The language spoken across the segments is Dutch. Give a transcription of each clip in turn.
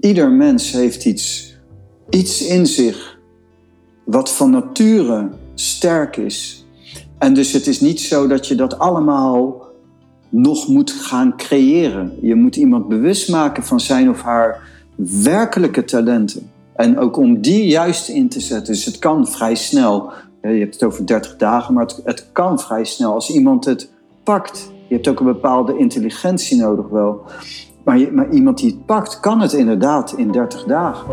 ieder mens heeft iets, iets in zich wat van nature sterk is. En dus het is niet zo dat je dat allemaal nog moet gaan creëren. Je moet iemand bewust maken van zijn of haar werkelijke talenten. En ook om die juist in te zetten. Dus het kan vrij snel. Je hebt het over 30 dagen, maar het, het kan vrij snel. Als iemand het pakt. Je hebt ook een bepaalde intelligentie nodig wel. Maar, maar iemand die het pakt, kan het inderdaad in 30 dagen.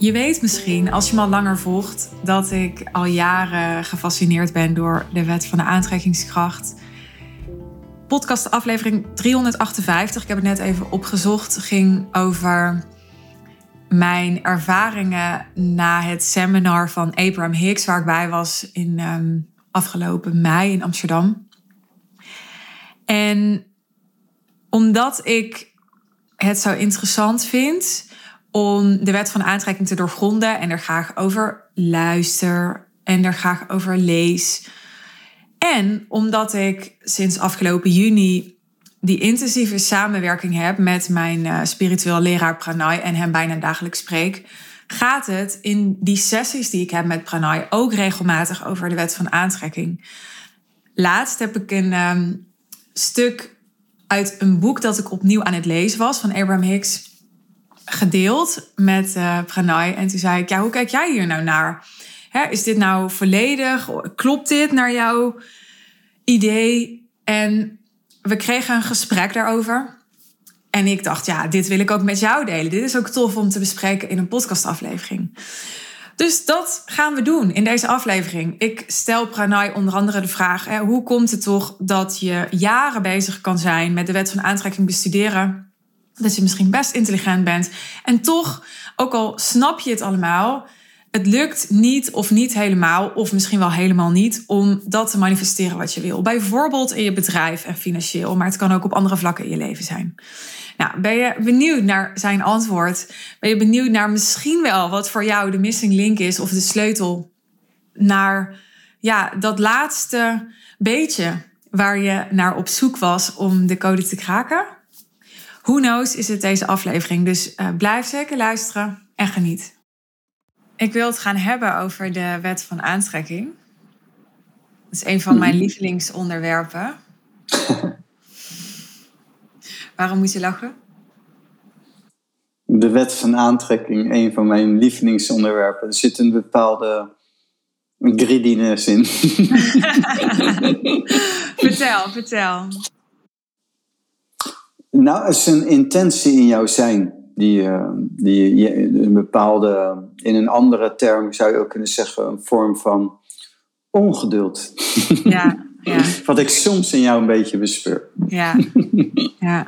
Je weet misschien, als je me al langer volgt, dat ik al jaren gefascineerd ben door de wet van de aantrekkingskracht. Podcast aflevering 358, ik heb het net even opgezocht, ging over mijn ervaringen na het seminar van Abraham Hicks, waar ik bij was in ehm, afgelopen mei in Amsterdam. En omdat ik het zo interessant vind om de wet van aantrekking te doorgronden en er graag over luister en er graag over lees. En omdat ik sinds afgelopen juni die intensieve samenwerking heb met mijn uh, spiritueel leraar Pranay en hem bijna dagelijks spreek, gaat het in die sessies die ik heb met Pranay ook regelmatig over de wet van aantrekking. Laatst heb ik een ehm, stuk uit een boek dat ik opnieuw aan het lezen was van Abraham Hicks gedeeld met uh, Pranay. En toen zei ik, ja, hoe kijk jij hier nou naar? Hè, is dit nou volledig? Klopt dit naar jouw idee? En we kregen een gesprek daarover. En ik dacht, ja, dit wil ik ook met jou delen. Dit is ook tof om te bespreken in een podcastaflevering. Dus dat gaan we doen in deze aflevering. Ik stel Pranay onder andere de vraag: hè, hoe komt het toch dat je jaren bezig kan zijn met de wet van aantrekking bestuderen? dat je misschien best intelligent bent. En toch, ook al snap je het allemaal, het lukt niet of niet helemaal, of misschien wel helemaal niet, om dat te manifesteren wat je wil. Bijvoorbeeld in je bedrijf en financieel, maar het kan ook op andere vlakken in je leven zijn. Nou, ben je benieuwd naar zijn antwoord? Ben je benieuwd naar misschien wel wat voor jou de missing link is of de sleutel naar ja, dat laatste beetje waar je naar op zoek was om de code te kraken? Who knows is het deze aflevering. Dus uh, blijf zeker luisteren en geniet. Ik wil het gaan hebben over de wet van aantrekking. Dat is een van mijn mhm. lievelingsonderwerpen. Waarom moet je lachen? De wet van aantrekking, een van mijn lievelingsonderwerpen. Er zit een bepaalde greediness in. vertel, vertel. Nou, is een intentie in jouw zijn. Die, uh, die een bepaalde, in een andere term zou je ook kunnen zeggen, een vorm van ongeduld. Ja, ja. Wat ik soms in jou een beetje bespeur. Ja, ja.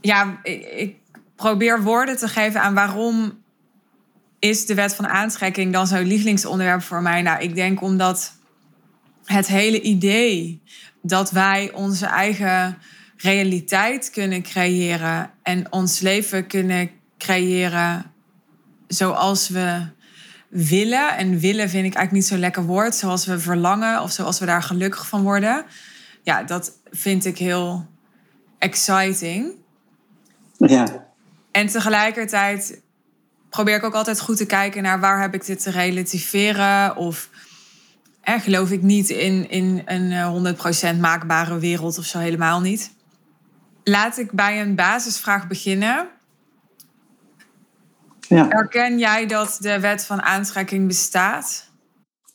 Ja, ik probeer woorden te geven aan waarom is de wet van aantrekking dan zo'n lievelingsonderwerp voor mij. Nou, ik denk omdat het hele idee dat wij onze eigen realiteit kunnen creëren en ons leven kunnen creëren zoals we willen. En willen vind ik eigenlijk niet zo'n lekker woord. Zoals we verlangen of zoals we daar gelukkig van worden. Ja, dat vind ik heel exciting. Ja. En tegelijkertijd probeer ik ook altijd goed te kijken naar waar heb ik dit te relativeren of geloof ik niet in, in een 100% eh, maakbare wereld of zo helemaal niet. Laat ik bij een basisvraag beginnen. Ja. Erken jij dat de wet van aantrekking bestaat?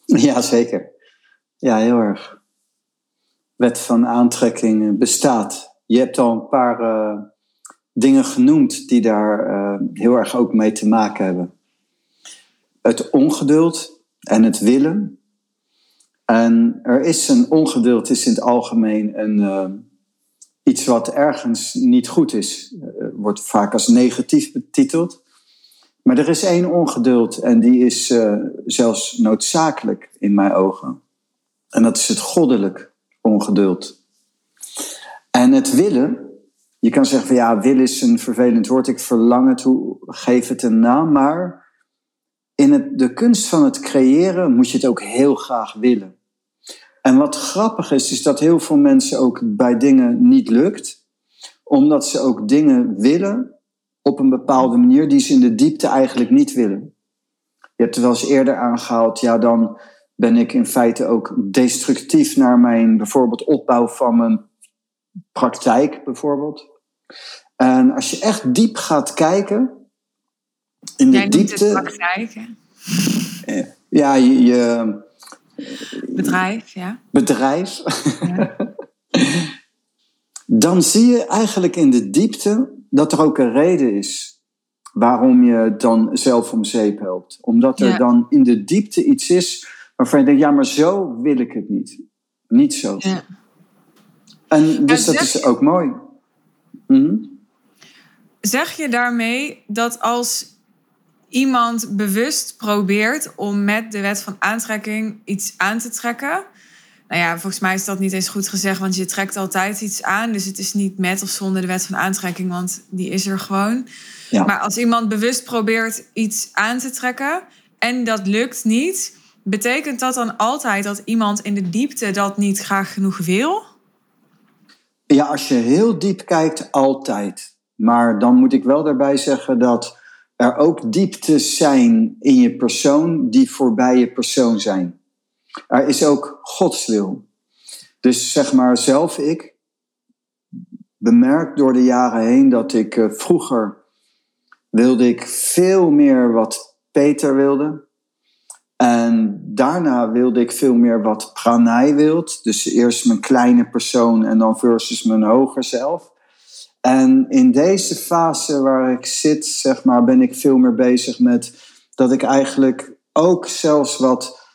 Ja, zeker. Ja, heel erg. Wet van aantrekking bestaat. Je hebt al een paar uh, dingen genoemd die daar uh, heel erg ook mee te maken hebben. Het ongeduld en het willen en er is een ongeduld, is in het algemeen een, uh, iets wat ergens niet goed is. Uh, wordt vaak als negatief betiteld. Maar er is één ongeduld en die is uh, zelfs noodzakelijk in mijn ogen. En dat is het goddelijk ongeduld. En het willen je kan zeggen van ja, wil is een vervelend woord. Ik verlang het, geef het een naam. Maar in het, de kunst van het creëren moet je het ook heel graag willen. En wat grappig is, is dat heel veel mensen ook bij dingen niet lukt. Omdat ze ook dingen willen op een bepaalde manier die ze in de diepte eigenlijk niet willen. Je hebt het wel eens eerder aangehaald, ja dan ben ik in feite ook destructief naar mijn bijvoorbeeld opbouw van mijn praktijk bijvoorbeeld. En als je echt diep gaat kijken, in de Jij diepte. Praktijk? Ja, je, je Bedrijf, ja. bedrijf. ja. Dan zie je eigenlijk in de diepte dat er ook een reden is waarom je dan zelf om zeep helpt. Omdat er Ja. dan in de diepte iets is waarvan je denkt, ja, maar zo wil ik het niet. Niet zo. ja. En dus dat is ook mooi. Mhm. Zeg je daarmee dat als iemand bewust probeert om met de wet van aantrekking iets aan te trekken. Nou ja, volgens mij is dat niet eens goed gezegd, want je trekt altijd iets aan. Dus het is niet met of zonder de wet van aantrekking, want die is er gewoon. Ja. Maar als iemand bewust probeert iets aan te trekken en dat lukt niet, betekent dat dan altijd dat iemand in de diepte dat niet graag genoeg wil? Ja, als je heel diep kijkt, altijd. Maar dan moet ik wel daarbij zeggen dat er ook dieptes zijn in je persoon die voorbij je persoon zijn. Er is ook Gods wil. Dus zeg maar zelf ik bemerk door de jaren heen dat ik eh, vroeger wilde ik veel meer wat Peter wilde. En daarna wilde ik veel meer wat pranay wilt. Dus eerst mijn kleine persoon en dan versus mijn hoger zelf. En in deze fase waar ik zit, zeg maar, ben ik veel meer bezig met dat ik eigenlijk ook zelfs wat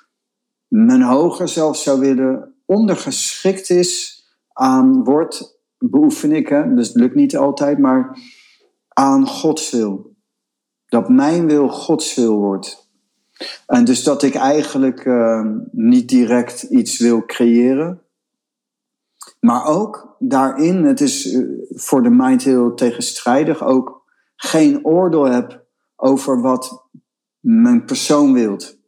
mijn hoger zelf zou willen ondergeschikt is aan wordt, beoefen ik, hè? dus het lukt niet altijd, maar aan Gods wil. Dat mijn wil Gods wil wordt. En dus dat ik eigenlijk uh, niet direct iets wil creëren. Maar ook daarin, het is uh, voor de mind heel tegenstrijdig, ook geen oordeel heb over wat mijn persoon wilt.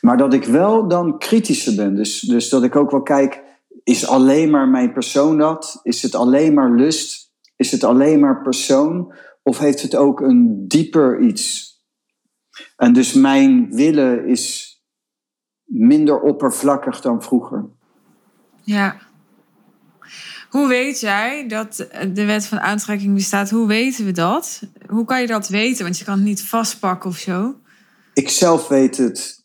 Maar dat ik wel dan kritischer ben. Dus, dus dat ik ook wel kijk, is alleen maar mijn persoon dat? Is het alleen maar lust? Is het alleen maar persoon? Of heeft het ook een dieper iets? En dus mijn willen is minder oppervlakkig dan vroeger. Ja. Hoe weet jij dat de wet van aantrekking bestaat? Hoe weten we dat? Hoe kan je dat weten? Want je kan het niet vastpakken of zo. Ik zelf weet het.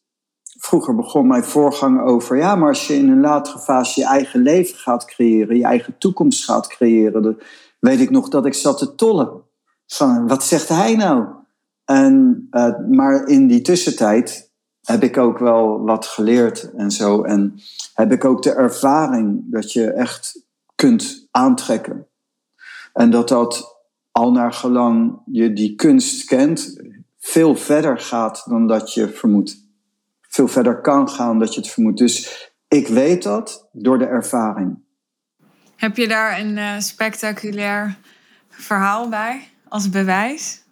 Vroeger begon mijn voorganger over... ja, maar als je in een latere fase je eigen leven gaat creëren... je eigen toekomst gaat creëren... dan weet ik nog dat ik zat te tollen. Van, wat zegt hij nou? En, uh, maar in die tussentijd heb ik ook wel wat geleerd en zo. En heb ik ook de ervaring dat je echt kunt aantrekken. En dat dat al naar gelang je die kunst kent, veel verder gaat dan dat je vermoedt. Veel verder kan gaan dan dat je het vermoedt. Dus ik weet dat door de ervaring. Heb je daar een uh, spectaculair verhaal bij als bewijs?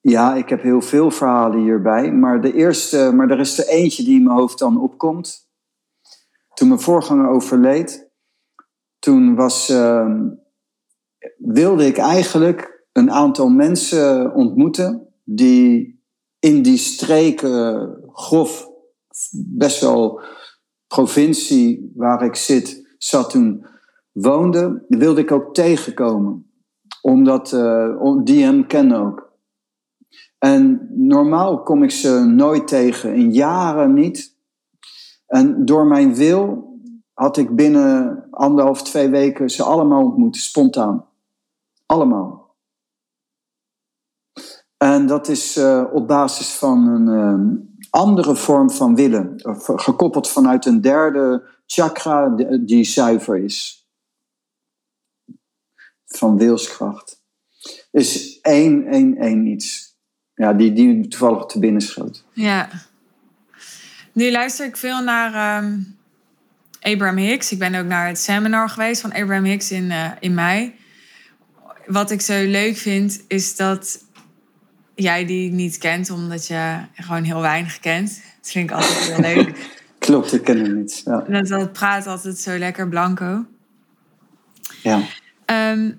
Ja, ik heb heel veel verhalen hierbij. Maar, de eerste, maar er is er eentje die in mijn hoofd dan opkomt. Toen mijn voorganger overleed, toen was, uh, wilde ik eigenlijk een aantal mensen ontmoeten die in die streken grof, best wel provincie waar ik zit, zat toen, woonde, wilde ik ook tegenkomen. Omdat uh, die hem kennen ook. En normaal kom ik ze nooit tegen, in jaren niet. En door mijn wil had ik binnen anderhalf, twee weken ze allemaal ontmoet, spontaan. Allemaal. En dat is uh, op basis van een uh, andere vorm van willen, gekoppeld vanuit een derde chakra die, zuiver is. Van wilskracht. Is één, één, één iets. Ja, die, die toevallig te binnen schoot. Ja. Nu luister ik veel naar um, Abraham Hicks. Ik ben ook naar het seminar geweest van Abraham Hicks in, uh, in mei. wat ik zo leuk vind, is dat jij die niet kent, omdat je gewoon heel weinig kent. Dat vind ik altijd heel leuk. Klopt, ik ken hem niet. Ja. Dat, dat praat altijd zo lekker blanco. Ja. Ehm,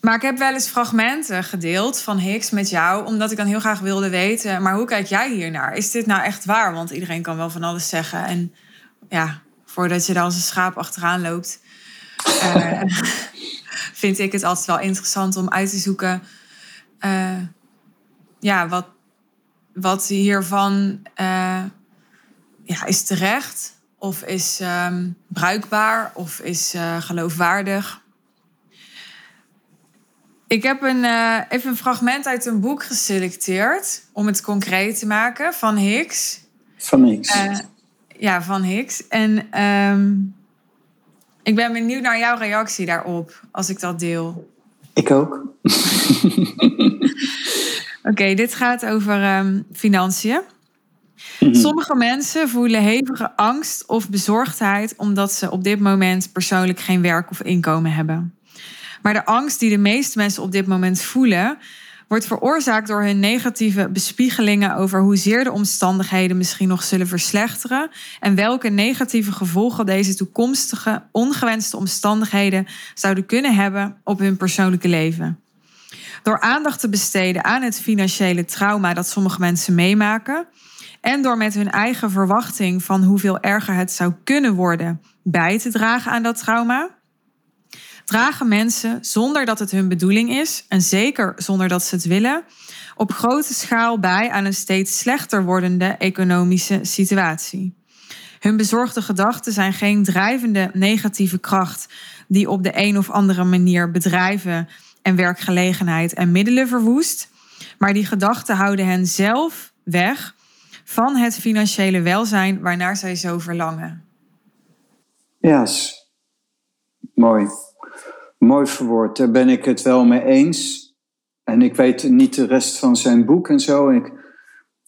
maar ik heb wel eens fragmenten gedeeld van Hicks met jou, omdat ik dan heel graag wilde weten, maar hoe kijk jij hier naar? Is dit nou echt waar? Want iedereen kan wel van alles zeggen. En ja, voordat je dan als een schaap achteraan loopt, uh, vind ik het altijd wel interessant om uit te zoeken. Uh, ja, wat, wat hiervan uh, ja, is terecht, of is um, bruikbaar, of is geloofwaardig. Ik heb een, even een fragment uit een boek geselecteerd om het concreet te maken van Hicks. Van Hicks. Ja, van Hicks. En um, ik ben benieuwd naar jouw reactie daarop als ik dat deel. Ik ook. Oké, okay, dit gaat over um, financiën. Mhm. Sommige mensen voelen hevige angst of bezorgdheid omdat ze op dit moment persoonlijk geen werk of inkomen hebben. Maar de angst die de meeste mensen op dit moment voelen, wordt veroorzaakt door hun negatieve bespiegelingen over hoezeer de omstandigheden misschien nog zullen verslechteren en welke negatieve gevolgen deze toekomstige ongewenste omstandigheden zouden kunnen hebben op hun persoonlijke leven. Door aandacht te besteden aan het financiële trauma dat sommige mensen meemaken en door met hun eigen verwachting van hoeveel erger het zou kunnen worden bij te dragen aan dat trauma, dragen mensen zonder dat het hun bedoeling is, en zeker zonder dat ze het willen, op grote schaal bij aan een steeds slechter wordende economische situatie. Hun bezorgde gedachten zijn geen drijvende negatieve kracht die op de een of andere manier bedrijven en werkgelegenheid en middelen verwoest, maar die gedachten houden hen zelf weg van het financiële welzijn waarnaar zij zo verlangen. Ja, mooi. Mooi verwoord, daar ben ik het wel mee eens. En ik weet niet de rest van zijn boek en zo. Ik,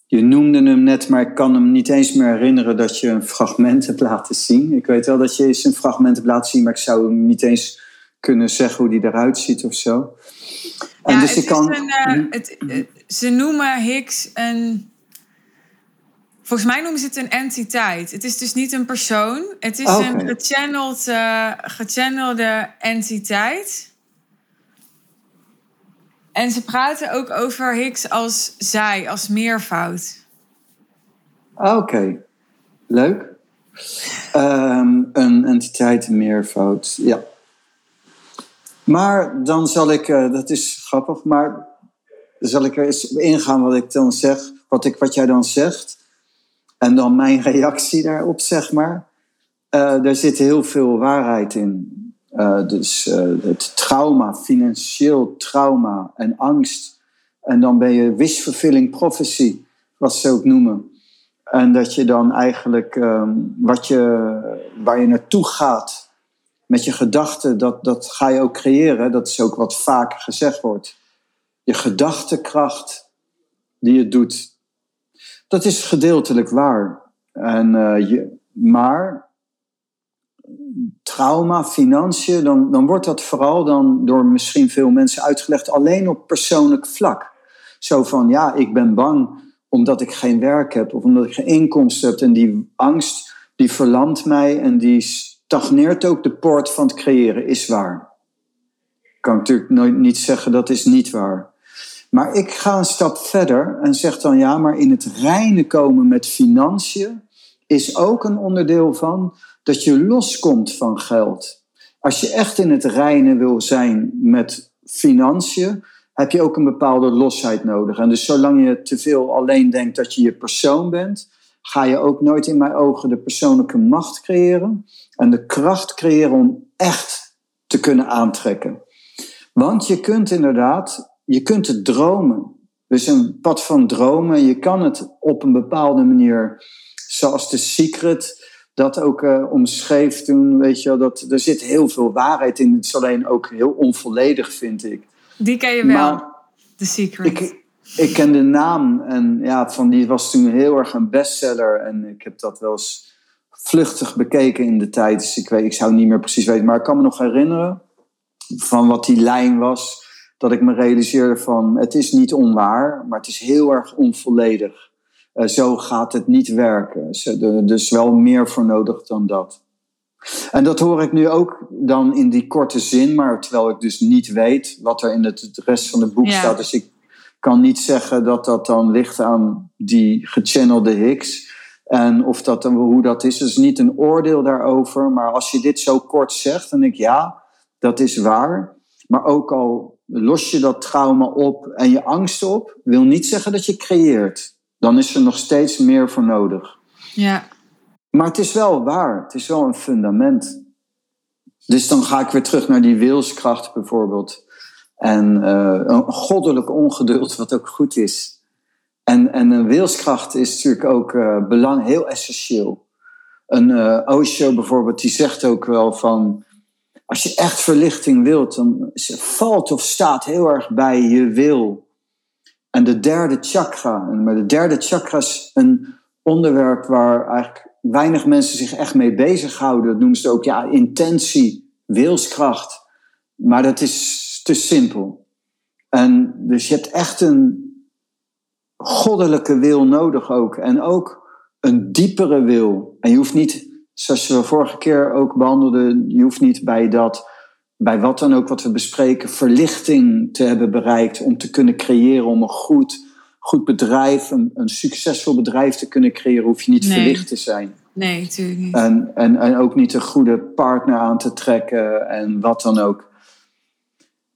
je noemde hem net, maar ik kan hem niet eens meer herinneren dat je een fragment hebt laten zien. Ik weet wel dat je eens een fragment hebt laten zien, maar ik zou hem niet eens kunnen zeggen hoe die eruit ziet of zo. En ja, dus ik kan... Een, uh, het, uh, ze noemen Hicks een Volgens mij noemen ze het een entiteit. Het is dus niet een persoon. Het is een gechanneld, uh, gechannelde entiteit. En ze praten ook over Higgs als zij, als meervoud. Oké, leuk. Um, een entiteit, meervoud, ja. Maar dan zal ik, uh, dat is grappig, maar zal ik er eens ingaan wat ik dan zeg, wat, ik, wat jij dan zegt. En dan mijn reactie daarop, zeg maar. Uh, er zit heel veel waarheid in. Uh, dus uh, het trauma, financieel trauma en angst. En dan ben je wish-fulfilling prophecy, wat ze ook noemen. En dat je dan eigenlijk um, wat je, waar je naartoe gaat met je gedachten, dat, dat ga je ook creëren. Dat is ook wat vaak gezegd wordt. Je gedachtekracht die je doet, dat is gedeeltelijk waar. En, uh, je, maar trauma, financiën, dan, dan wordt dat vooral dan door misschien veel mensen uitgelegd alleen op persoonlijk vlak. Zo van, ja, ik ben bang omdat ik geen werk heb of omdat ik geen inkomsten heb. En die angst, die verlamt mij en die stagneert ook de poort van het creëren, is waar. Ik kan natuurlijk nooit niet zeggen dat is niet waar. Maar ik ga een stap verder en zeg dan ja, maar in het reinen komen met financiën is ook een onderdeel van dat je loskomt van geld. Als je echt in het reinen wil zijn met financiën, heb je ook een bepaalde losheid nodig. En dus zolang je te veel alleen denkt dat je je persoon bent, ga je ook nooit in mijn ogen de persoonlijke macht creëren en de kracht creëren om echt te kunnen aantrekken. Want je kunt inderdaad je kunt het dromen. Dus een pad van dromen. Je kan het op een bepaalde manier, zoals The Secret dat ook uh, omschreef toen. Weet je wel, dat er zit heel veel waarheid in. Het is alleen ook heel onvolledig, vind ik. Die ken je wel, The Secret. Ik, ik ken de naam en ja, van die was toen heel erg een bestseller. En ik heb dat wel eens vluchtig bekeken in de tijd. Dus ik, weet, ik zou niet meer precies weten, maar ik kan me nog herinneren van wat die lijn was, dat ik me realiseerde van het is niet onwaar, maar het is heel erg onvolledig. Uh, zo gaat het niet werken. Er dus wel meer voor nodig dan dat. En dat hoor ik nu ook dan in die korte zin, maar terwijl ik dus niet weet wat er in het, rest van het boek staat. Dus ik kan niet zeggen dat dat dan ligt aan die gechannelde Higgs. En of dat dan, hoe dat is, is niet een oordeel daarover. Maar als je dit zo kort zegt, dan denk ik ja, dat is waar. Maar ook al los je dat trauma op en je angst op, wil niet zeggen dat je creëert. Dan is er nog steeds meer voor nodig. Ja. Maar het is wel waar. Het is wel een fundament. Dus dan ga ik weer terug naar die wilskracht bijvoorbeeld. En uh, een goddelijk ongeduld, wat ook goed is. En, en een wilskracht is natuurlijk ook uh, belang, heel essentieel. Een uh, Osho bijvoorbeeld, die zegt ook wel van... Als je echt verlichting wilt, dan valt of staat heel erg bij je wil. En de derde chakra. Maar de derde chakra is een onderwerp waar eigenlijk weinig mensen zich echt mee bezighouden. Dat noemen ze ook ja, intentie, wilskracht. Maar dat is te simpel. En dus je hebt echt een goddelijke wil nodig ook. En ook een diepere wil. En je hoeft niet, zoals we vorige keer ook behandelden, je hoeft niet bij dat, bij wat dan ook wat we bespreken, verlichting te hebben bereikt om te kunnen creëren, om een goed, goed bedrijf, een, een succesvol bedrijf te kunnen creëren, hoef je niet verlicht te zijn. Nee, natuurlijk niet. En, en, en ook niet een goede partner aan te trekken en wat dan ook.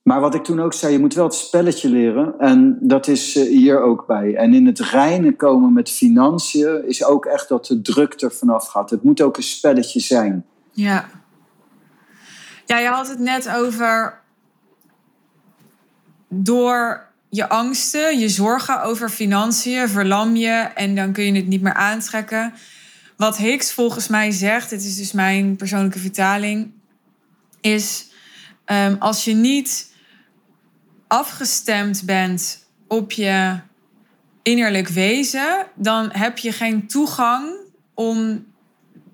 Maar wat ik toen ook zei, je moet wel het spelletje leren. En dat is eh, hier ook bij. En in het reinen komen met financiën is ook echt dat de druk er vanaf gaat. Het moet ook een spelletje zijn. Ja. Ja, je had het net over door je angsten, je zorgen over financiën, verlam je en dan kun je het niet meer aantrekken. Wat Hicks volgens mij zegt, dit is dus mijn persoonlijke vertaling, is um, als je niet afgestemd bent op je innerlijk wezen, dan heb je geen toegang om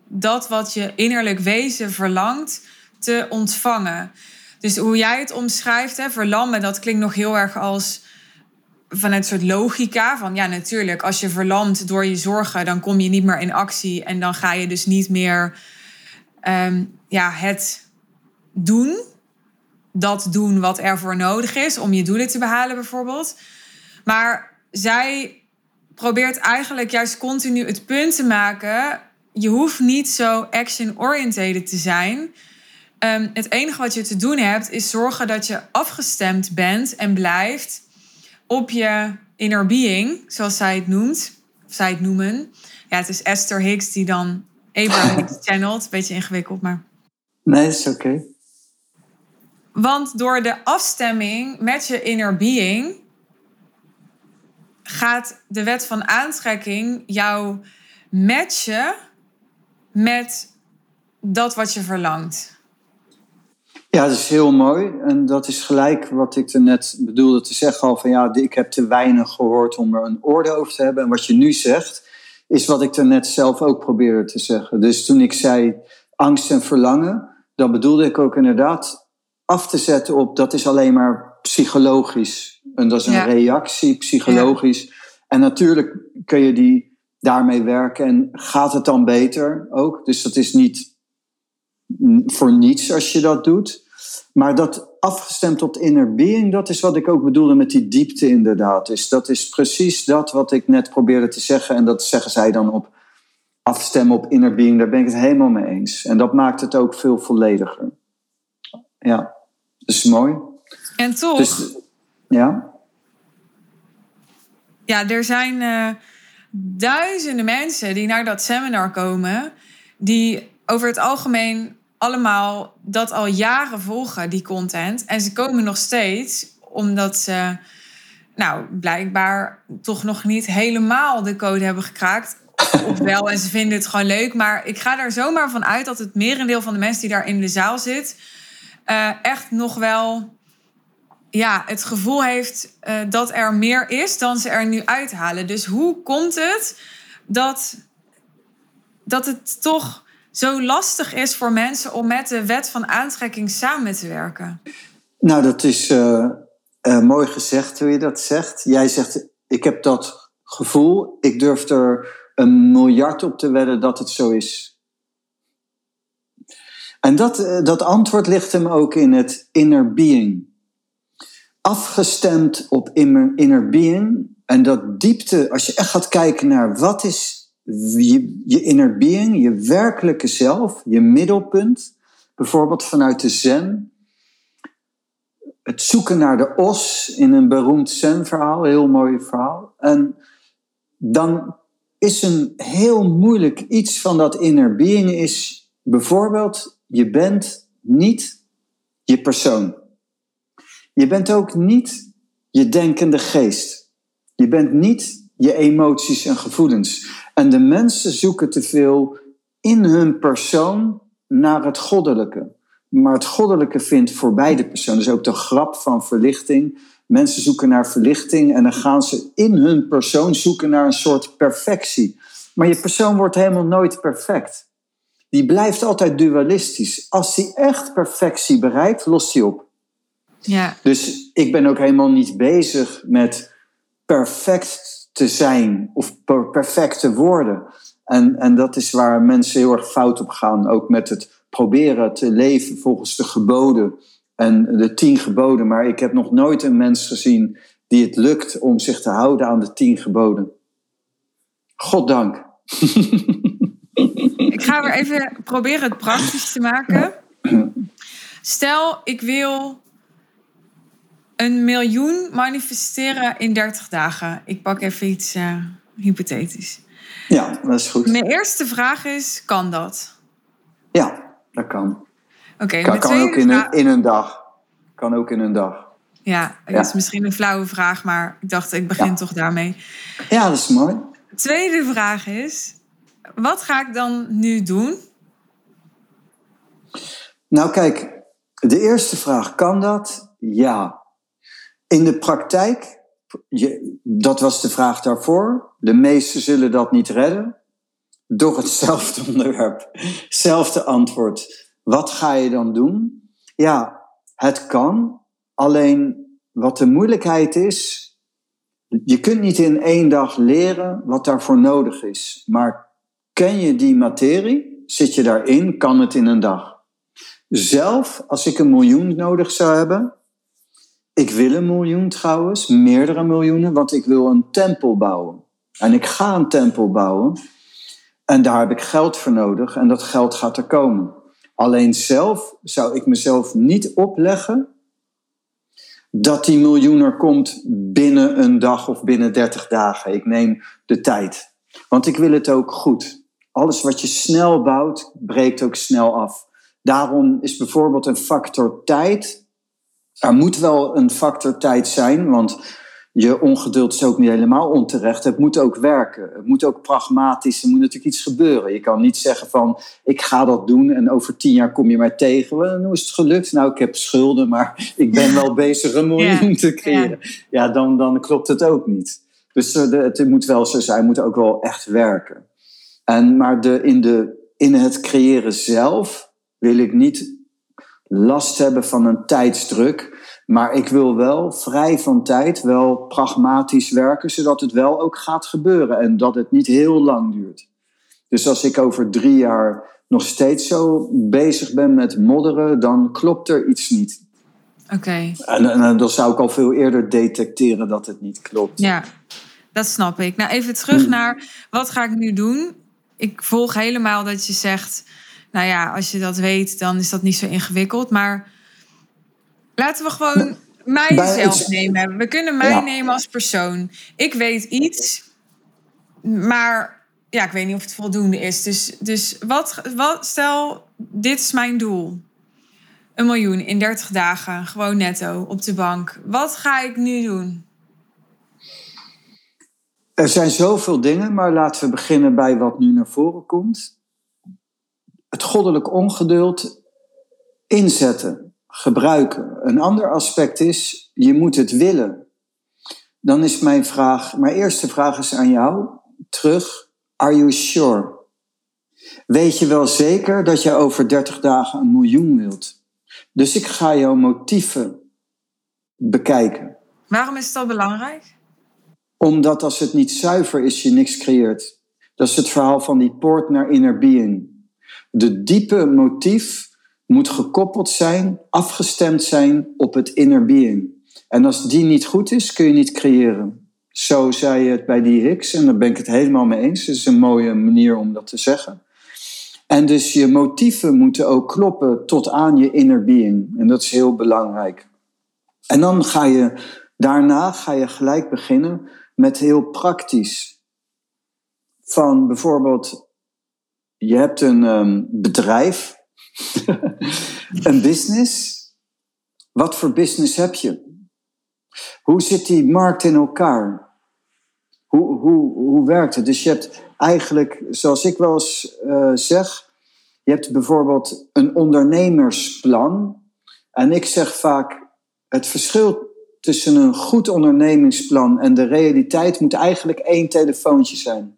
dat wat je innerlijk wezen verlangt te ontvangen. Dus hoe jij het omschrijft, hè, verlammen, dat klinkt nog heel erg als vanuit een soort logica. Van ja, natuurlijk, als je verlamt door je zorgen, dan kom je niet meer in actie en dan ga je dus niet meer um, ja, het doen dat doen wat ervoor nodig is om je doelen te behalen, bijvoorbeeld. Maar zij probeert eigenlijk juist continu het punt te maken: je hoeft niet zo action-oriented te zijn. Um, het enige wat je te doen hebt, is zorgen dat je afgestemd bent en blijft op je inner being, zoals zij het noemt, of zij het noemen. Ja, het is Esther Hicks die dan Abraham channelt. Beetje ingewikkeld, maar. Nee, is oké. Want door de afstemming met je inner being gaat de wet van aantrekking jou matchen met dat wat je verlangt. Ja, dat is heel mooi. En dat is gelijk wat ik er net bedoelde te zeggen. Van ja, ik heb te weinig gehoord om er een oordeel over te hebben. En wat je nu zegt, is wat ik er net zelf ook probeerde te zeggen. Dus toen ik zei angst en verlangen, dan bedoelde ik ook inderdaad af te zetten op dat is alleen maar psychologisch. En dat is een reactie, psychologisch. En natuurlijk kun je die daarmee werken en gaat het dan beter ook. Dus dat is niet voor niets als je dat doet. Maar dat afgestemd op inner being, dat is wat ik ook bedoelde met die diepte inderdaad. Dus dat is precies dat wat ik net probeerde te zeggen. En dat zeggen zij dan op afstemmen op inner being. Daar ben ik het helemaal mee eens. En dat maakt het ook veel vollediger. Ja, dat is mooi. En toch. Dus, ja. Ja, er zijn uh, duizenden mensen die naar dat seminar komen, die over het algemeen allemaal dat al jaren volgen, die content. En ze komen nog steeds omdat ze, nou, blijkbaar toch nog niet helemaal de code hebben gekraakt. Of wel, en ze vinden het gewoon leuk. Maar ik ga er zomaar van uit dat het merendeel van de mensen die daar in de zaal zit, uh, echt nog wel ja, het gevoel heeft uh, dat er meer is dan ze er nu uithalen. Dus hoe komt het dat, dat het toch zo lastig is voor mensen om met de wet van aantrekking samen te werken? Nou, dat is uh, mooi gezegd hoe je dat zegt. Jij zegt, ik heb dat gevoel, ik durf er een miljard op te wedden dat het zo is. En dat, uh, dat antwoord ligt hem ook in het inner being. Afgestemd op inner being en dat diepte, als je echt gaat kijken naar wat is je, je inner being, je werkelijke zelf, je middelpunt, bijvoorbeeld vanuit de zen. Het zoeken naar de os in een beroemd zen-verhaal, heel mooi verhaal. En dan is een heel moeilijk iets van dat inner being is bijvoorbeeld, je bent niet je persoon. Je bent ook niet je denkende geest. Je bent niet je emoties en gevoelens. En de mensen zoeken te veel in hun persoon naar het goddelijke. Maar het goddelijke vindt voorbij de persoon. Is ook de grap van verlichting. Mensen zoeken naar verlichting en dan gaan ze in hun persoon zoeken naar een soort perfectie. Maar je persoon wordt helemaal nooit perfect. Die blijft altijd dualistisch. Als die echt perfectie bereikt, lost die op. Ja. Dus ik ben ook helemaal niet bezig met perfect te zijn of perfect te worden. En, en dat is waar mensen heel erg fout op gaan, ook met het proberen te leven volgens de geboden en de tien geboden. Maar ik heb nog nooit een mens gezien die het lukt om zich te houden aan de tien geboden. Goddank. Ik ga weer even proberen het praktisch te maken. Stel, ik wil een miljoen manifesteren in 30 dagen. Ik pak even iets uh, hypothetisch. Ja, dat is goed. Mijn eerste vraag is: kan dat? Ja, dat kan. Oké, okay, kan, kan ook in een, in een dag. Kan ook in een dag. Ja, dat is misschien een flauwe vraag, maar ik dacht, ik begin toch daarmee. Ja, dat is mooi. tweede vraag is: wat ga ik dan nu doen? Nou, kijk, de eerste vraag: kan dat? Ja. In de praktijk, je, dat was de vraag daarvoor. De meesten zullen dat niet redden. Door hetzelfde onderwerp, hetzelfde antwoord. Wat ga je dan doen? Ja, het kan. Alleen wat de moeilijkheid is, je kunt niet in één dag leren wat daarvoor nodig is. Maar ken je die materie? Zit je daarin? Kan het in een dag? Zelf, als ik een miljoen nodig zou hebben, ik wil een miljoen trouwens, meerdere miljoenen, want ik wil een tempel bouwen. En ik ga een tempel bouwen. En daar heb ik geld voor nodig en dat geld gaat er komen. Alleen zelf zou ik mezelf niet opleggen dat die miljoen er komt binnen een dag of binnen 30 dagen. Ik neem de tijd. Want ik wil het ook goed. Alles wat je snel bouwt, breekt ook snel af. Daarom is bijvoorbeeld een factor tijd er moet wel een factor tijd zijn, want je ongeduld is ook niet helemaal onterecht. Het moet ook werken. Het moet ook pragmatisch. Er moet natuurlijk iets gebeuren. Je kan niet zeggen van ik ga dat doen en over tien jaar kom je mij tegen. Well, hoe is het gelukt? Nou, ik heb schulden, maar ik ben wel bezig een miljoen te creëren. Ja, dan, dan klopt het ook niet. Dus eh, het moet wel zo zijn. Het moet ook wel echt werken. En, maar de, in, de, in het creëren zelf wil ik niet last hebben van een tijdsdruk. Maar ik wil wel vrij van tijd, wel pragmatisch werken, zodat het wel ook gaat gebeuren en dat het niet heel lang duurt. Dus als ik over drie jaar nog steeds zo bezig ben met modderen, dan klopt er iets niet. Oké. En, en, dan zou ik al veel eerder detecteren dat het niet klopt. Ja, dat snap ik. Nou, even terug hm. naar wat ga ik nu doen? Ik volg helemaal dat je zegt nou ja, als je dat weet, dan is dat niet zo ingewikkeld. Maar laten we gewoon mijzelf nemen. We kunnen mij nemen als persoon. Ik weet iets, maar ja, ik weet niet of het voldoende is. Dus, dus wat, wat, stel, dit is mijn doel. Een miljoen in 30 dagen, gewoon netto, op de bank. Wat ga ik nu doen? Er zijn zoveel dingen, maar laten we beginnen bij wat nu naar voren komt het goddelijk ongeduld inzetten, gebruiken. Een ander aspect is, je moet het willen. Dan is mijn vraag, mijn eerste vraag is aan jou, terug, are you sure? weet je wel zeker dat je over 30 dagen een miljoen wilt. Dus ik ga jouw motieven bekijken. Waarom is dat belangrijk? Omdat als het niet zuiver is, je niks creëert. Dat is het verhaal van die poort naar inner being. De diepe motief moet gekoppeld zijn, afgestemd zijn op het inner being. En als die niet goed is, kun je niet creëren. Zo zei je het bij die Hicks en daar ben ik het helemaal mee eens. Het is een mooie manier om dat te zeggen. En dus je motieven moeten ook kloppen tot aan je inner being. En dat is heel belangrijk. En dan ga je daarna ga je gelijk beginnen met heel praktisch. Van bijvoorbeeld, je hebt een um, bedrijf, een business. Wat voor business heb je? Hoe zit die markt in elkaar? Hoe, hoe, hoe werkt het? Dus je hebt eigenlijk, zoals ik wel eens uh, zeg, je hebt bijvoorbeeld een ondernemersplan. En ik zeg vaak, het verschil tussen een goed ondernemingsplan en de realiteit moet eigenlijk één telefoontje zijn.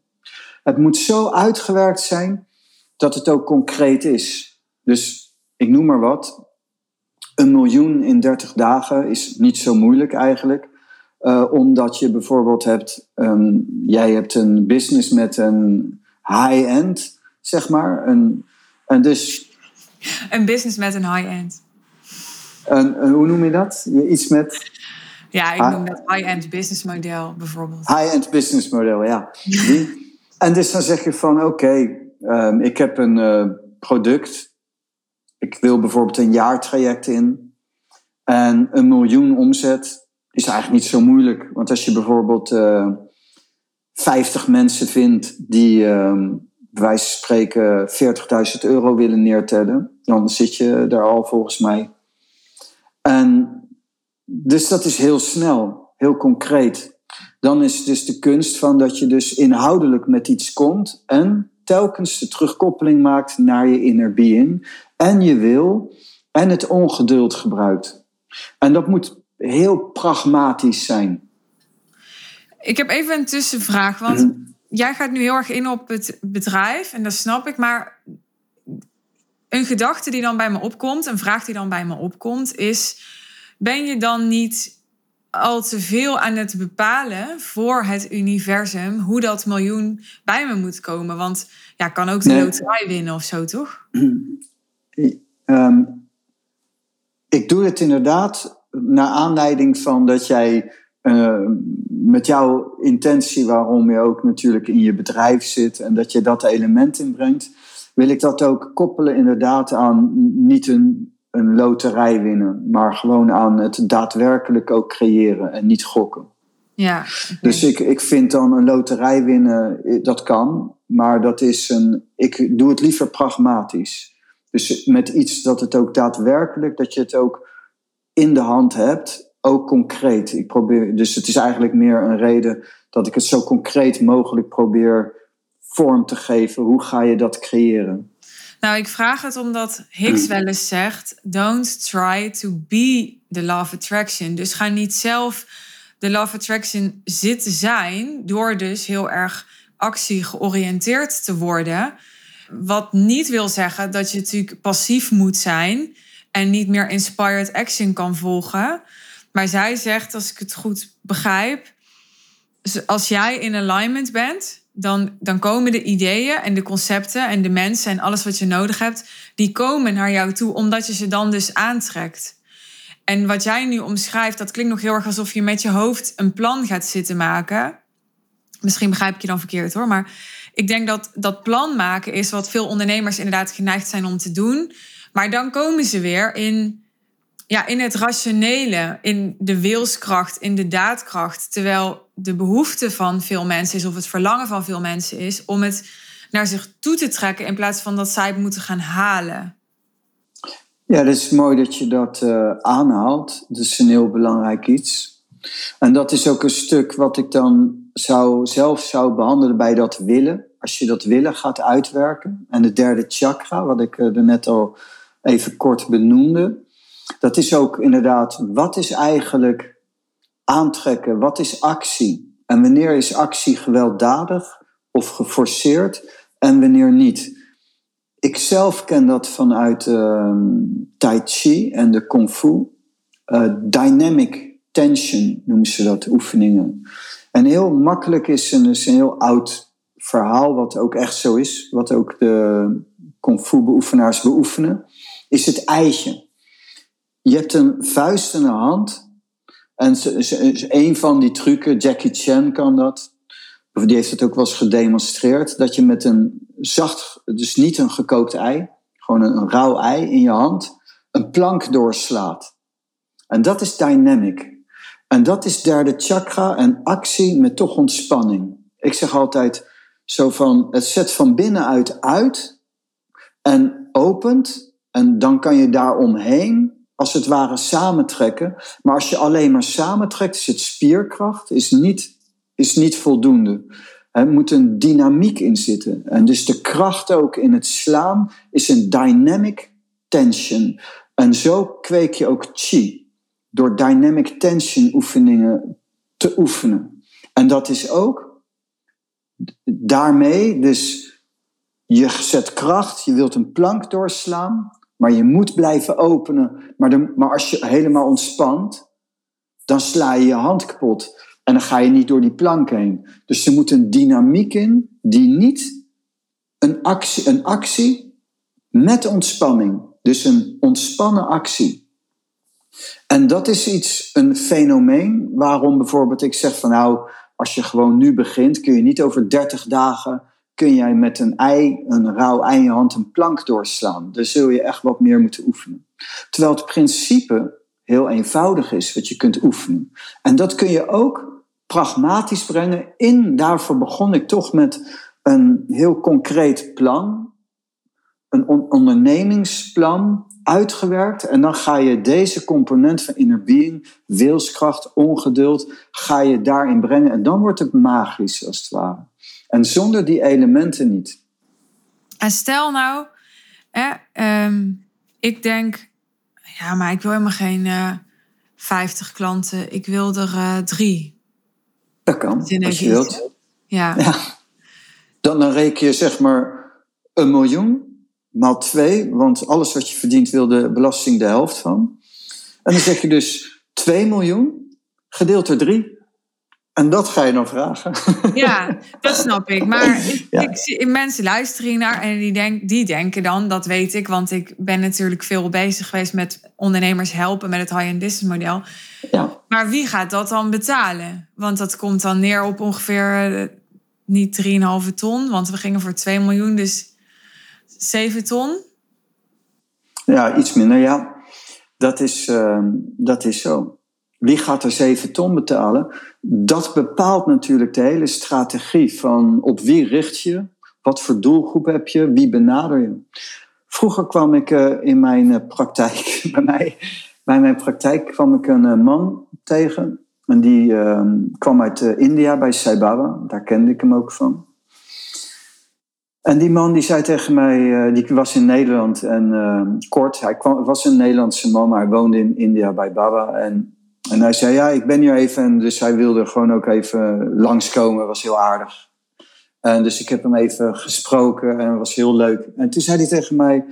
Het moet zo uitgewerkt zijn dat het ook concreet is. Dus ik noem maar wat. Een miljoen in 30 dagen is niet zo moeilijk eigenlijk. Uh, omdat je bijvoorbeeld hebt, um, jij hebt een business met een high-end, zeg maar. Een, en dus, een business met een high-end. Hoe noem je dat? Iets met. Ja, ik noem dat high-end business model bijvoorbeeld. High-end business model, ja. Die. en dus dan zeg je van oké, okay, um, ik heb een uh, product. Ik wil bijvoorbeeld een jaartraject in. En een miljoen omzet is eigenlijk niet zo moeilijk. Want als je bijvoorbeeld uh, eh, 50 mensen vindt die um, bij wijze van spreken 40.000 euro willen neertellen, dan zit je daar al volgens mij. En dus dat is heel snel, heel concreet. Dan is dus de kunst van dat je dus inhoudelijk met iets komt en telkens de terugkoppeling maakt naar je inner being en je wil en het ongeduld gebruikt. En dat moet heel pragmatisch zijn. Ik heb even een tussenvraag, want mhm. jij gaat nu heel erg in op het bedrijf en dat snap ik, maar een gedachte die dan bij me opkomt, een vraag die dan bij me opkomt, is: ben je dan niet al te veel aan het bepalen voor het universum hoe dat miljoen bij me moet komen? Want ja, kan ook de nee. loterij winnen of zo, toch? Um, ik doe het inderdaad naar aanleiding van dat jij uh, met jouw intentie, waarom je ook natuurlijk in je bedrijf zit en dat je dat element inbrengt, wil ik dat ook koppelen inderdaad aan niet een, een loterij winnen, maar gewoon aan het daadwerkelijk ook creëren en niet gokken. Ja, Dus ik, ik vind dan een loterij winnen, dat kan, maar dat is een, ik doe het liever pragmatisch. Dus met iets dat het ook daadwerkelijk, dat je het ook in de hand hebt, ook concreet. Ik probeer, dus het is eigenlijk meer een reden dat ik het zo concreet mogelijk probeer vorm te geven. Hoe ga je dat creëren? Nou, ik vraag het omdat Hicks wel eens zegt: Don't try to be the love attraction. Dus ga niet zelf de love attraction zitten zijn, door dus heel erg actie georiënteerd te worden. Wat niet wil zeggen dat je natuurlijk passief moet zijn en niet meer inspired action kan volgen. Maar zij zegt, als ik het goed begrijp, als jij in alignment bent, dan, dan komen de ideeën en de concepten en de mensen en alles wat je nodig hebt, die komen naar jou toe, omdat je ze dan dus aantrekt. En wat jij nu omschrijft, dat klinkt nog heel erg alsof je met je hoofd een plan gaat zitten maken. Misschien begrijp ik je dan verkeerd hoor, maar ik denk dat dat plan maken is wat veel ondernemers inderdaad geneigd zijn om te doen. Maar dan komen ze weer in, ja, in het rationele, in de wilskracht, in de daadkracht. Terwijl de behoefte van veel mensen is, of het verlangen van veel mensen is, om het naar zich toe te trekken in plaats van dat zij het moeten gaan halen. Ja, dat is mooi dat je dat uh, aanhaalt. Dat is een heel belangrijk iets. En dat is ook een stuk wat ik dan zou, zelf zou behandelen bij dat willen. Als je dat willen gaat uitwerken. En de derde chakra, wat ik er net al even kort benoemde. Dat is ook inderdaad, wat is eigenlijk aantrekken? Wat is actie? En wanneer is actie gewelddadig of geforceerd en wanneer niet? ik zelf ken dat vanuit ehm, Tai Chi en de Kung Fu. Uh, dynamic tension noemen ze dat, oefeningen. En heel makkelijk is een, is een heel oud verhaal, wat ook echt zo is, wat ook de Kung Fu beoefenaars beoefenen, is het eitje. Je hebt een vuist in een hand. En een van die trucken, Jackie Chan kan dat. Of die heeft het ook wel eens gedemonstreerd. Dat je met een zacht, dus niet een gekookt ei, gewoon een, een rauw ei in je hand, een plank doorslaat. En dat is dynamic. En dat is derde chakra en actie met toch ontspanning. Ik zeg altijd zo van, het zet van binnenuit uit en opent. En dan kan je daar omheen, als het ware, samentrekken. Maar als je alleen maar samentrekt, is het spierkracht, is niet, is niet voldoende. Er moet een dynamiek in zitten. En dus de kracht ook in het slaan is een dynamic tension. En zo kweek je ook chi door dynamic tension oefeningen te oefenen. En dat is ook daarmee, dus je zet kracht, je wilt een plank doorslaan, maar je moet blijven openen. Maar, maar als je helemaal ontspant, dan sla je je hand kapot. En dan ga je niet door die plank heen. Dus er moet een dynamiek in die niet een actie, een actie met ontspanning. Dus een ontspannen actie. En dat is iets, een fenomeen waarom bijvoorbeeld ik zeg van nou, als je gewoon nu begint, kun je niet over 30 dagen, kun jij met een ei, een rauw ei in je hand, een plank doorslaan. Daar zul je echt wat meer moeten oefenen. Terwijl het principe heel eenvoudig is, wat je kunt oefenen. En dat kun je ook pragmatisch brengen in, daarvoor begon ik toch met een heel concreet plan, een ondernemingsplan uitgewerkt. En dan ga je deze component van inner being, wilskracht, ongeduld, ga je daarin brengen. En dan wordt het magisch, als het ware. En zonder die elementen niet. En stel nou, hè, ehm, ik denk, ja, maar ik wil helemaal geen uh, eh, 50 klanten. Ik wil er uh, drie. Dat kan, als je wilt. Ja. ja. Dan, dan reken je zeg maar een miljoen maal twee, want alles wat je verdient wil de belasting de helft van. En dan zeg je dus 2 miljoen gedeeld door 3. En dat ga je dan vragen. Ja, dat snap ik. Maar ik, ik zie mensen luisteren naar en die, denk, die denken dan, dat weet ik, want ik ben natuurlijk veel bezig geweest met ondernemers helpen met het high-end business model. Ja. Maar wie gaat dat dan betalen? Want dat komt dan neer op ongeveer uh, niet 3,5 ton, want we gingen voor 2 miljoen, dus 7 ton? Ja, iets minder, ja. Dat is, uh, dat is zo. Wie gaat er 7 ton betalen? Dat bepaalt natuurlijk de hele strategie van op wie richt je, wat voor doelgroep heb je, wie benader je. Vroeger kwam ik uh, in mijn uh, praktijk, bij mij, bij mijn praktijk kwam ik een uh, man tegen. En die ehm, kwam uit India bij Sai Baba, daar kende ik hem ook van. En die man die zei tegen mij, uh, die was in Nederland en uh, kort, hij kwam, was een Nederlandse man, maar hij woonde in India bij Baba. En, en hij zei, ja, ik ben hier even, en dus hij wilde gewoon ook even langskomen, was heel aardig. En dus ik heb hem even gesproken en was heel leuk. En toen zei hij tegen mij,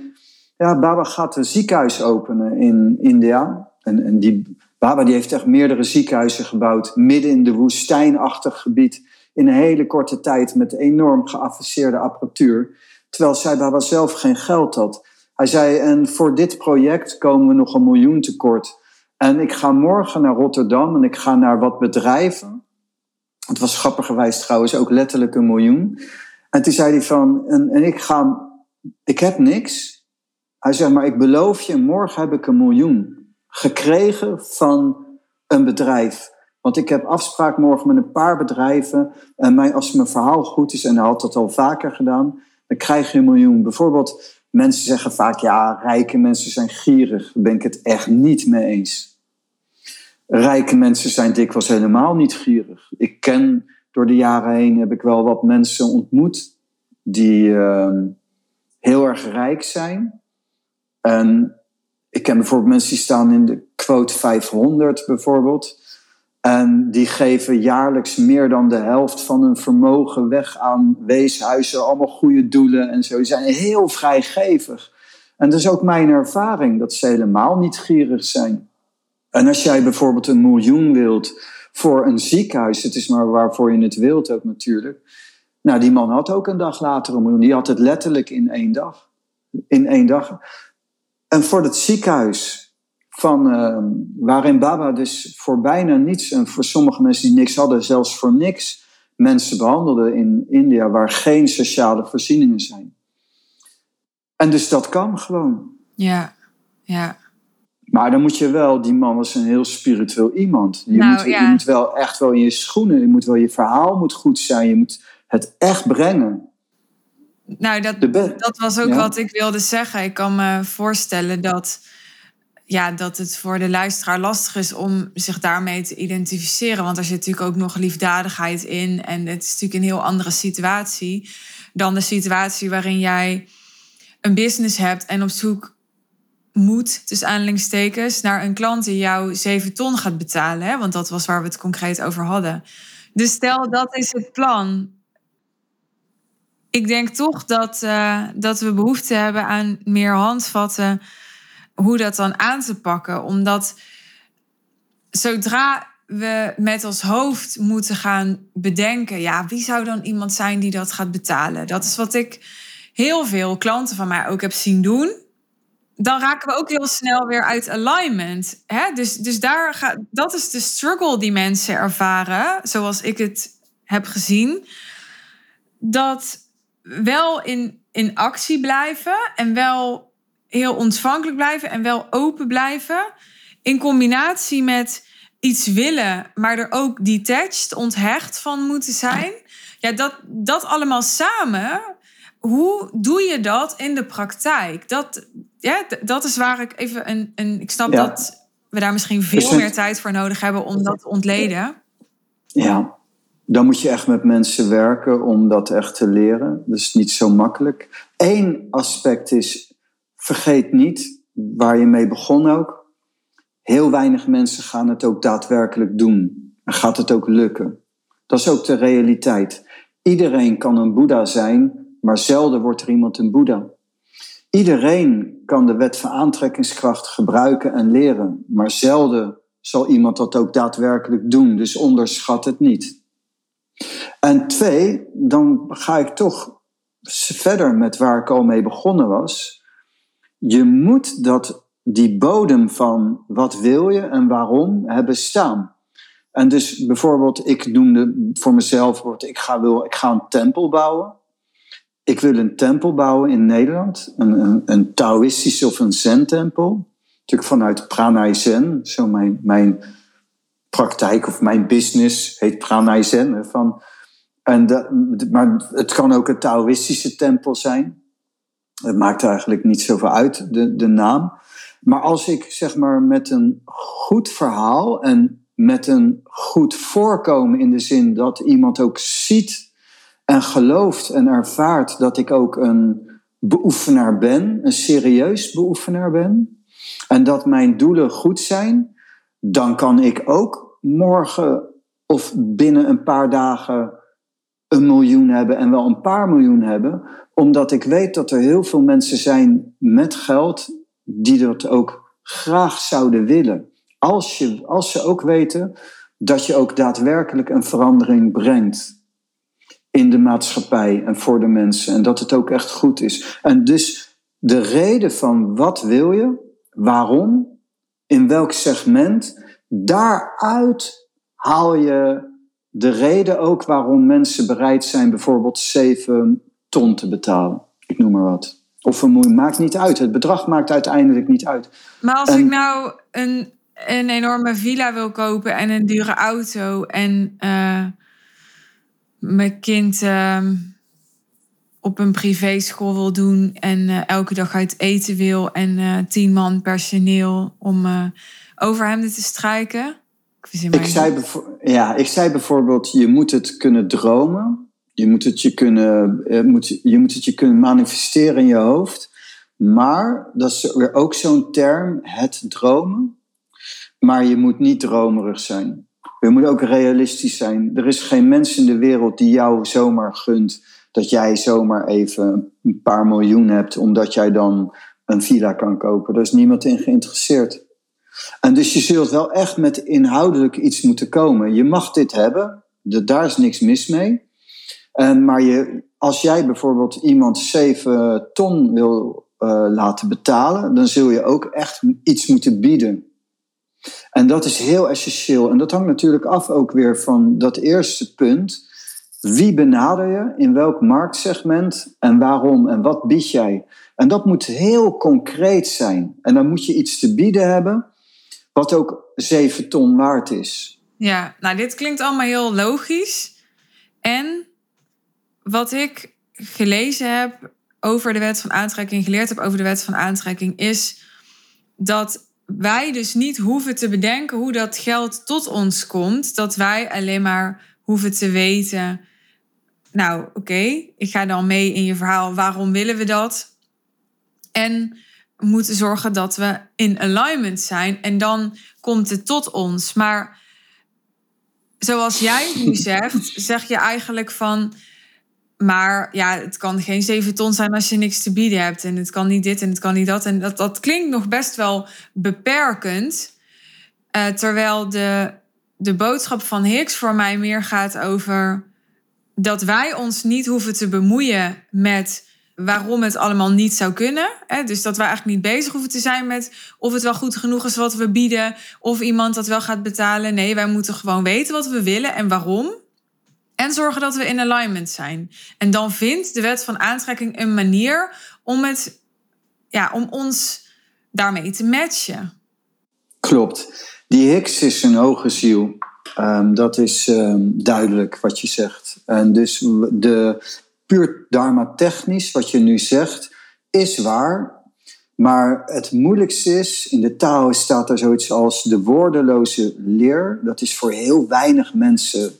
ja, Baba gaat een ziekenhuis openen in India. En, die, Baba die heeft echt meerdere ziekenhuizen gebouwd, midden in de woestijnachtig gebied in een hele korte tijd met enorm geavanceerde apparatuur. Terwijl Saibaba zelf geen geld had. Hij zei, en voor dit project komen we nog een miljoen tekort. En ik ga morgen naar Rotterdam en ik ga naar wat bedrijven. Het was grappigerwijs trouwens ook letterlijk een miljoen. En toen zei hij van, en, en ik ga, ik heb niks. Hij zei, maar ik beloof je, morgen heb ik een miljoen gekregen van een bedrijf. Want ik heb afspraak morgen met een paar bedrijven. En mijn, als mijn verhaal goed is, en hij had dat al vaker gedaan, dan krijg je een miljoen. Bijvoorbeeld, mensen zeggen vaak, ja, rijke mensen zijn gierig. Daar ben ik het echt niet mee eens. Rijke mensen zijn dikwijls helemaal niet gierig. Ik ken door de jaren heen, heb ik wel wat mensen ontmoet die uh, heel erg rijk zijn. En ik ken bijvoorbeeld mensen die staan in de quote 500 bijvoorbeeld. En die geven jaarlijks meer dan de helft van hun vermogen weg aan weeshuizen, allemaal goede doelen en zo. Die zijn heel vrijgevig. En dat is ook mijn ervaring, dat ze helemaal niet gierig zijn. En als jij bijvoorbeeld een miljoen wilt voor een ziekenhuis, het is maar waarvoor je het wilt ook natuurlijk. Nou, die man had ook een dag later een miljoen. Die had het letterlijk in één dag. In één dag. En voor het ziekenhuis van, uh, waarin Baba dus voor bijna niets en voor sommige mensen die niks hadden, zelfs voor niks mensen behandelde in India waar geen sociale voorzieningen zijn. En dus dat kan gewoon. Ja, ja. Maar dan moet je wel, die man was een heel spiritueel iemand. Je, nou, moet, je moet wel echt wel in je schoenen, je moet wel, je verhaal moet goed zijn, je moet het echt brengen. Nou, dat, dat was ook wat ik wilde zeggen. Ik kan me voorstellen dat ja, dat het voor de luisteraar lastig is om zich daarmee te identificeren. Want er zit natuurlijk ook nog liefdadigheid in. En het is natuurlijk een heel andere situatie dan de situatie waarin jij een business hebt en op zoek moet, tussen aanhalingstekens, naar een klant die jou 7 ton gaat betalen. Hè? Want dat was waar we het concreet over hadden. Dus stel, dat is het plan. Ik denk toch dat, uh, dat we behoefte hebben aan meer handvatten hoe dat dan aan te pakken. Omdat zodra we met ons hoofd moeten gaan bedenken, ja, wie zou dan iemand zijn die dat gaat betalen? Dat is wat ik heel veel klanten van mij ook heb zien doen. Dan raken we ook heel snel weer uit alignment. Hè? Dus, dus daar gaat, dat is de struggle die mensen ervaren, zoals ik het heb gezien. Dat wel in, in actie blijven en wel heel ontvankelijk blijven en wel open blijven. In combinatie met iets willen, maar er ook detached, onthecht van moeten zijn. Ja, dat, dat allemaal samen. Hoe doe je dat in de praktijk? Dat, ja, dat is waar ik even een. een ik snap dat we daar misschien veel meer tijd voor nodig hebben om dat te ontleden. Ja, dan moet je echt met mensen werken om dat echt te leren. Dat is niet zo makkelijk. Eén aspect is vergeet niet, waar je mee begon ook, heel weinig mensen gaan het ook daadwerkelijk doen. En gaat het ook lukken. Dat is ook de realiteit. Iedereen kan een Boeddha zijn, maar zelden wordt er iemand een Boeddha. Iedereen kan de wet van aantrekkingskracht gebruiken en leren, maar zelden zal iemand dat ook daadwerkelijk doen. Dus onderschat het niet. En twee, dan ga ik toch verder met waar ik al mee begonnen was je moet dat, die bodem van wat wil je en waarom hebben staan. En dus bijvoorbeeld, ik noemde voor mezelf, ik ga, wil, ik ga een tempel bouwen. Ik wil een tempel bouwen in Nederland, een, een, een Taoïstische of een Zen-tempel. Natuurlijk vanuit Pranay Zen, zo mijn, mijn praktijk of mijn business heet Pranay Zen. Van, en dat, maar het kan ook een Taoïstische tempel zijn. Het maakt eigenlijk niet zoveel uit, de, de naam. Maar als ik zeg maar met een goed verhaal en met een goed voorkomen in de zin dat iemand ook ziet en gelooft en ervaart dat ik ook een beoefenaar ben, een serieus beoefenaar ben, en dat mijn doelen goed zijn, dan kan ik ook morgen of binnen een paar dagen een miljoen hebben en wel een paar miljoen hebben, omdat ik weet dat er heel veel mensen zijn met geld die dat ook graag zouden willen. Als, je, als ze ook weten dat je ook daadwerkelijk een verandering brengt in de maatschappij en voor de mensen. En dat het ook echt goed is. En dus de reden van wat wil je, waarom, in welk segment, daaruit haal je de reden ook waarom mensen bereid zijn bijvoorbeeld 7 ton te betalen. Ik noem maar wat. Of een maakt niet uit. Het bedrag maakt uiteindelijk niet uit. Maar als ik nou een, een enorme villa wil kopen en een dure auto en uh, mijn kind uh, op een privéschool wil doen en uh, elke dag uit eten wil en uh, tien man personeel om over hem te strijken. Ik, ik zei, ja, ik zei bijvoorbeeld, je moet het kunnen dromen. Je moet het je kunnen, moet, je moet het je kunnen manifesteren in je hoofd. Maar dat is weer ook zo'n term, het dromen. Maar je moet niet dromerig zijn. We moeten ook realistisch zijn. Er is geen mens in de wereld die jou zomaar gunt dat jij zomaar even een paar miljoen hebt, omdat jij dan een villa kan kopen. Daar is niemand in geïnteresseerd. En dus je zult wel echt met inhoudelijk iets moeten komen. Je mag dit hebben, daar is niks mis mee. Maar je, als jij bijvoorbeeld iemand 7 ton wil uh, laten betalen, dan zul je ook echt iets moeten bieden. En dat is heel essentieel. En dat hangt natuurlijk af ook weer van dat eerste punt. Wie benader je, in welk marktsegment en waarom en wat bied jij? En dat moet heel concreet zijn. En dan moet je iets te bieden hebben wat ook 7 ton waard is. Ja, nou dit klinkt allemaal heel logisch. En wat ik gelezen heb over de wet van aantrekking, geleerd heb over de wet van aantrekking, is dat wij dus niet hoeven te bedenken hoe dat geld tot ons komt. Dat wij alleen maar hoeven te weten. Nou, oké, ik ga dan mee in je verhaal. Waarom willen we dat? En moeten zorgen dat we in alignment zijn. En dan komt het tot ons. Maar zoals jij nu zegt, zeg je eigenlijk van. Maar ja, het kan geen 7 ton zijn als je niks te bieden hebt. En het kan niet dit en het kan niet dat. En dat, dat klinkt nog best wel beperkend. Uh, terwijl de, de boodschap van Hicks voor mij meer gaat over dat wij ons niet hoeven te bemoeien met waarom het allemaal niet zou kunnen. Hè? Dus dat wij eigenlijk niet bezig hoeven te zijn met of het wel goed genoeg is wat we bieden, of iemand dat wel gaat betalen. Nee, wij moeten gewoon weten wat we willen en waarom. En zorgen dat we in alignment zijn. En dan vindt de wet van aantrekking een manier om, het, ja, om ons daarmee te matchen. Klopt. Die Hicks is een hoge ziel. Um, dat is um, duidelijk wat je zegt. En dus de puur dharma technisch, wat je nu zegt, is waar. Maar het moeilijkste is, in de taal staat er zoiets als de woordeloze leer. Dat is voor heel weinig mensen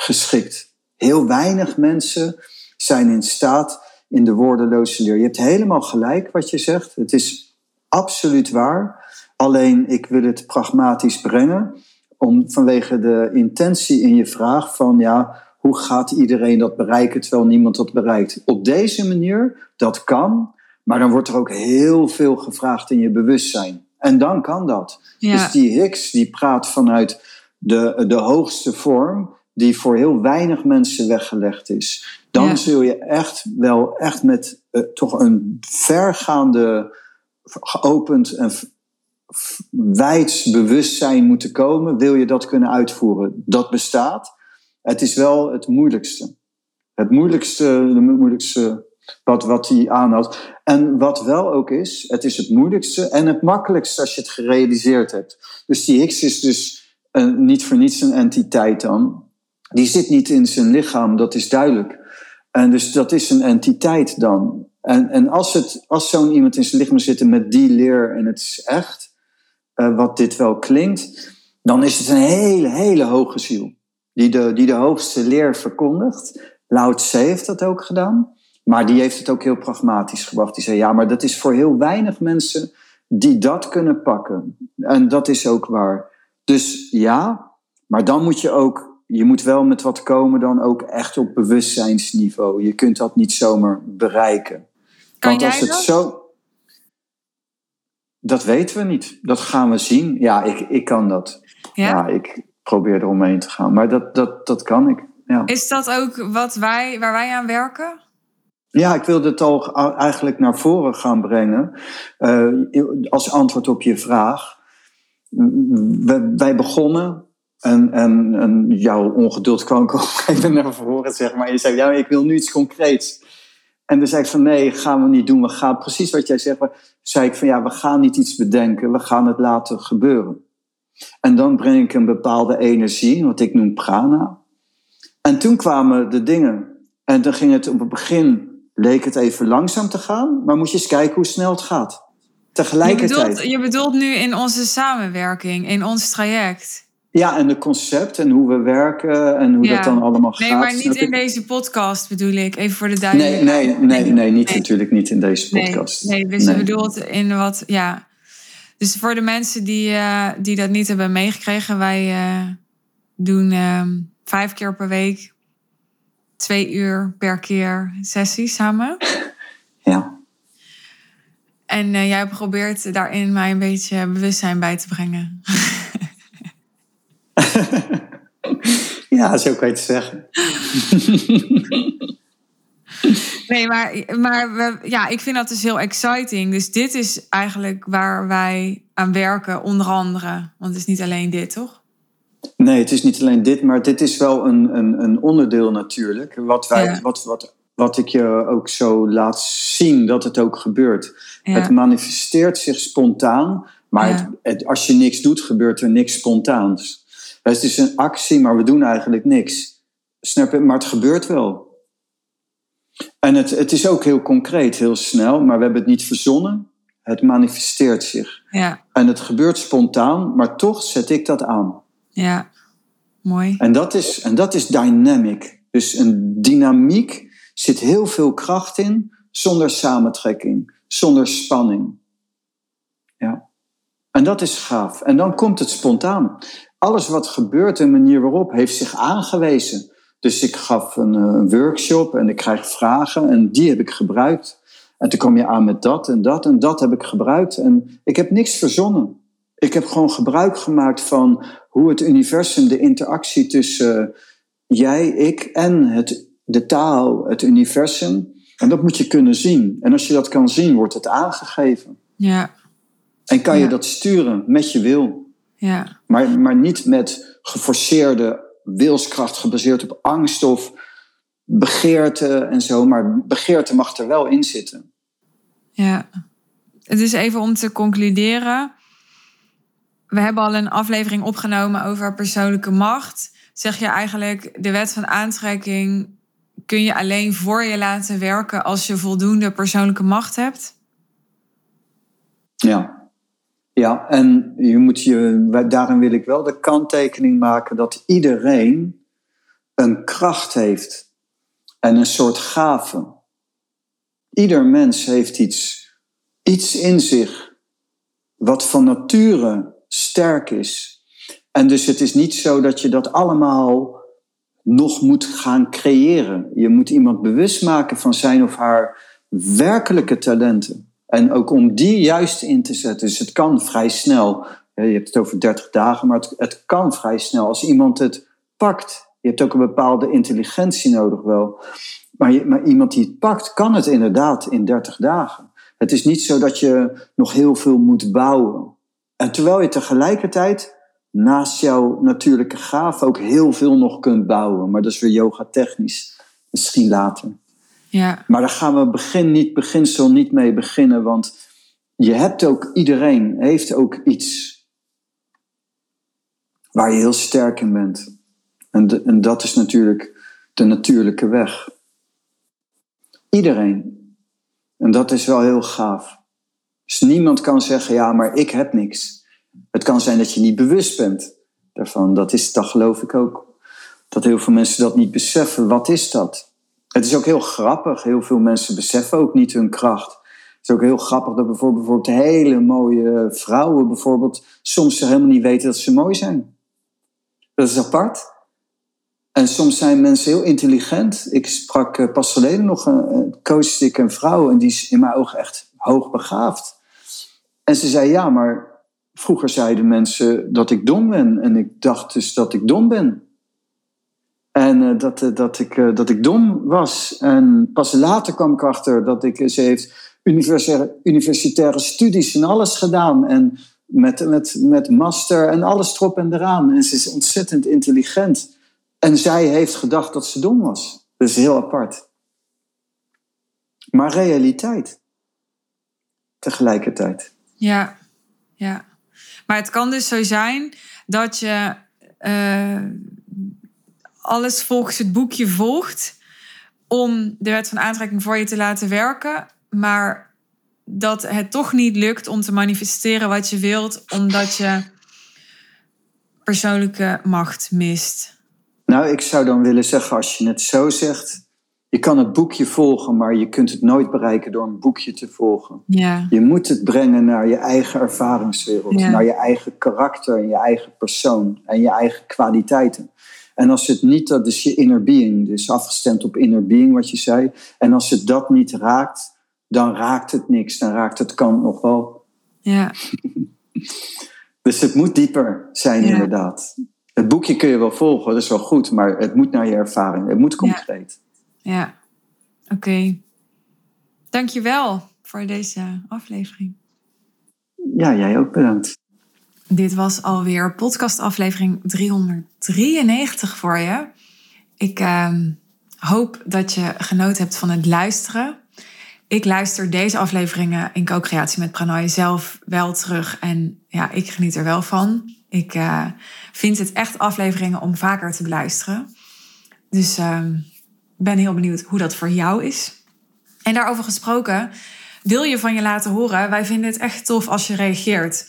geschikt. Heel weinig mensen zijn in staat in de woordeloze leer. Je hebt helemaal gelijk wat je zegt. Het is absoluut waar. Alleen ik wil het pragmatisch brengen. Om, vanwege de intentie in je vraag van ja, hoe gaat iedereen dat bereiken terwijl niemand dat bereikt? Op deze manier, dat kan, maar dan wordt er ook heel veel gevraagd in je bewustzijn. En dan kan dat. Dus die Hicks die praat vanuit de, de hoogste vorm, die voor heel weinig mensen weggelegd is. Dan zul je echt wel echt met uh, toch een vergaande, geopend en wijds bewustzijn moeten komen. Wil je dat kunnen uitvoeren? Dat bestaat. Het is wel het moeilijkste. Het moeilijkste, de moeilijkste wat, wat hij aanhoudt. En wat wel ook is, het is het moeilijkste en het makkelijkste als je het gerealiseerd hebt. Dus die Higgs is dus een, niet voor niets een entiteit dan. Die zit niet in zijn lichaam, dat is duidelijk. En dus dat is een entiteit dan. En, en als, het, als zo'n iemand in zijn lichaam zit met die leer en het is echt, uh, wat dit wel klinkt, dan is het een hele, hele hoge ziel die de, die de hoogste leer verkondigt. Lao Tse heeft dat ook gedaan. Maar die heeft het ook heel pragmatisch gebracht. Die zei, ja, maar dat is voor heel weinig mensen die dat kunnen pakken. En dat is ook waar. Dus ja, maar dan moet je ook, je moet wel met wat komen dan ook echt op bewustzijnsniveau. Je kunt dat niet zomaar bereiken. Kan Want als het dat? zo. Dat weten we niet. Dat gaan we zien. Ja, ik, ik kan dat. Ja, ja ik, probeer eromheen te gaan. Maar dat, dat, dat kan ik. Ja. Is dat ook wat wij, waar wij aan werken? Ja, ik wilde het al eigenlijk naar voren gaan brengen. Uh, als antwoord op je vraag. wij begonnen en, en, en jouw ongeduld kwam ook even naar voren, zeg maar. Je zei, ja, ik wil nu iets concreets. En dan zei ik van, nee, gaan we niet doen. We gaan precies wat jij zegt. Maar zei ik van, ja, we gaan niet iets bedenken. We gaan het laten gebeuren. En dan breng ik een bepaalde energie, wat ik noem prana. En toen kwamen de dingen. En dan ging het op het begin, leek het even langzaam te gaan, maar moet je eens kijken hoe snel het gaat. Tegelijkertijd. Je bedoelt, je bedoelt nu in onze samenwerking, in ons traject. Ja, en de concept en hoe we werken en hoe dat dan allemaal gaat. Nee, maar niet in deze podcast bedoel ik, even voor de duidelijkheid. Nee, nee, nee, nee, niet, natuurlijk niet in deze podcast. Nee, dus je bedoelt in wat, ja, dus voor de mensen die, uh, die dat niet hebben meegekregen, wij, uh, doen ehm, vijf keer per week, twee uur per keer sessies samen. Ja. En eh, jij probeert daarin mij een beetje bewustzijn bij te brengen. ja, zo kan je het zeggen. nee, maar, maar we, ja, ik vind dat dus heel exciting. Dus dit is eigenlijk waar wij aan werken, onder andere. Want het is niet alleen dit, toch? Nee, het is niet alleen dit, maar dit is wel een, een, een onderdeel natuurlijk. Wat, wij, wat, wat, wat ik je ook zo laat zien dat het ook gebeurt. Het manifesteert zich spontaan, maar het, als je niks doet, gebeurt er niks spontaans. Het is een actie, maar we doen eigenlijk niks. Snap je? Maar het gebeurt wel. En het, het is ook heel concreet, heel snel, maar we hebben het niet verzonnen. Het manifesteert zich. Ja. En het gebeurt spontaan, maar toch zet ik dat aan. Ja, mooi. En dat is, en dat is dynamic. Dus een dynamiek zit heel veel kracht in, zonder samentrekking, zonder spanning. Ja. En dat is gaaf. En dan komt het spontaan. Alles wat gebeurt, de manier waarop, heeft zich aangewezen. Dus ik gaf een, eh, een workshop en ik krijg vragen en die heb ik gebruikt. En toen kom je aan met dat en dat en dat heb ik gebruikt. En ik heb niks verzonnen. Ik heb gewoon gebruik gemaakt van hoe het universum, de interactie tussen jij, ik en het, de taal, het universum. En dat moet je kunnen zien. En als je dat kan zien, wordt het aangegeven. Ja. En kan je dat sturen met je wil. Ja. Maar, maar niet met geforceerde wilskracht gebaseerd op angst of begeerte en zo. Maar begeerte mag er wel in zitten. Ja. Het is even om te concluderen. We hebben al een aflevering opgenomen over persoonlijke macht. Zeg je eigenlijk, de wet van aantrekking kun je alleen voor je laten werken als je voldoende persoonlijke macht hebt? Ja. Ja, en je moet je, daarin wil ik wel de kanttekening maken dat iedereen een kracht heeft en een soort gave. Ieder mens heeft iets, iets in zich wat van nature sterk is. En dus het is niet zo dat je dat allemaal nog moet gaan creëren. Je moet iemand bewust maken van zijn of haar werkelijke talenten. En ook om die juist in te zetten. Dus het kan vrij snel. Je hebt het over 30 dagen, maar het, het kan vrij snel. Als iemand het pakt. Je hebt ook een bepaalde intelligentie nodig wel. Maar, maar iemand die het pakt, kan het inderdaad in 30 dagen. Het is niet zo dat je nog heel veel moet bouwen. En terwijl je tegelijkertijd naast jouw natuurlijke gaaf ook heel veel nog kunt bouwen. Maar dat is weer yoga technisch. Misschien later. Ja. Maar daar gaan we begin niet, beginsel niet mee beginnen. Want je hebt ook, iedereen heeft ook iets waar je heel sterk in bent. En, en dat is natuurlijk de natuurlijke weg. Iedereen. En dat is wel heel gaaf. Dus niemand kan zeggen, ja, maar ik heb niks. Het kan zijn dat je niet bewust bent daarvan. Dat, is, dat geloof ik ook. Dat heel veel mensen dat niet beseffen. Wat is dat? Het is ook heel grappig. Heel veel mensen beseffen ook niet hun kracht. Het is ook heel grappig dat bijvoorbeeld, hele mooie vrouwen bijvoorbeeld soms helemaal niet weten dat ze mooi zijn. Dat is apart. En soms zijn mensen heel intelligent. Ik sprak eh, pas geleden nog een coach, ik een vrouw en die is in mijn ogen echt hoogbegaafd. En ze zei, ja, maar vroeger zeiden mensen dat ik dom ben. En ik dacht dus dat ik dom ben. En uh, dat, uh, dat, ik, uh, dat ik dom was. En pas later kwam ik achter dat ik, ze heeft universitaire, universitaire studies en alles gedaan. En met, met, met master en alles erop en eraan. En ze is ontzettend intelligent. En zij heeft gedacht dat ze dom was. Dat is heel apart. Maar realiteit. Tegelijkertijd. Ja, ja. Maar het kan dus zo zijn dat je alles volgens het boekje volgt om de wet van aantrekking voor je te laten werken, maar dat het toch niet lukt om te manifesteren wat je wilt, omdat je persoonlijke macht mist. Nou, ik zou dan willen zeggen, als je het zo zegt, je kan het boekje volgen, maar je kunt het nooit bereiken door een boekje te volgen. Ja. Je moet het brengen naar je eigen ervaringswereld, Ja. naar je eigen karakter en je eigen persoon en je eigen kwaliteiten. En als het niet, dat is je inner being, dus afgestemd op inner being wat je zei. En als het dat niet raakt, dan raakt het niks. Dan raakt het kant nog wel. Ja. Dus het moet dieper zijn Ja. inderdaad. Het boekje kun je wel volgen, dat is wel goed, maar het moet naar je ervaring. Het moet concreet. Ja. Oké. Dankjewel voor deze aflevering. Ja, jij ook bedankt. Dit was alweer podcastaflevering 393 voor je. Ik ehm, hoop dat je genoten hebt van het luisteren. Ik luister deze afleveringen in co-creatie met Pranay zelf wel terug. En ja, ik geniet er wel van. Ik eh, vind het echt afleveringen om vaker te beluisteren. Dus ehm, ben heel benieuwd hoe dat voor jou is. En daarover gesproken, wil je van je laten horen? Wij vinden het echt tof als je reageert.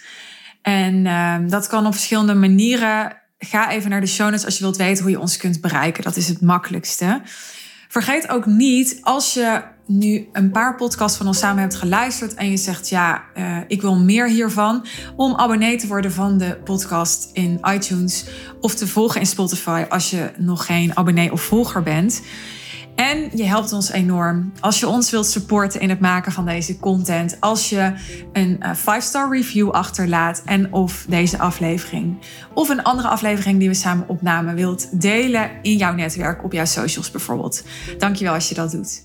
En ehm, dat kan op verschillende manieren. Ga even naar de show notes als je wilt weten hoe je ons kunt bereiken. Dat is het makkelijkste. Vergeet ook niet, als je nu een paar podcasts van ons samen hebt geluisterd en je zegt ja, eh, ik wil meer hiervan, om abonnee te worden van de podcast in iTunes of te volgen in Spotify als je nog geen abonnee of volger bent. En je helpt ons enorm als je ons wilt supporten in het maken van deze content. Als je een 5-star review achterlaat en of deze aflevering of een andere aflevering die we samen opnamen wilt delen in jouw netwerk, op jouw socials bijvoorbeeld. Dankjewel als je dat doet.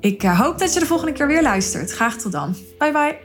Ik eh, hoop dat je de volgende keer weer luistert. Graag tot dan. Bye bye.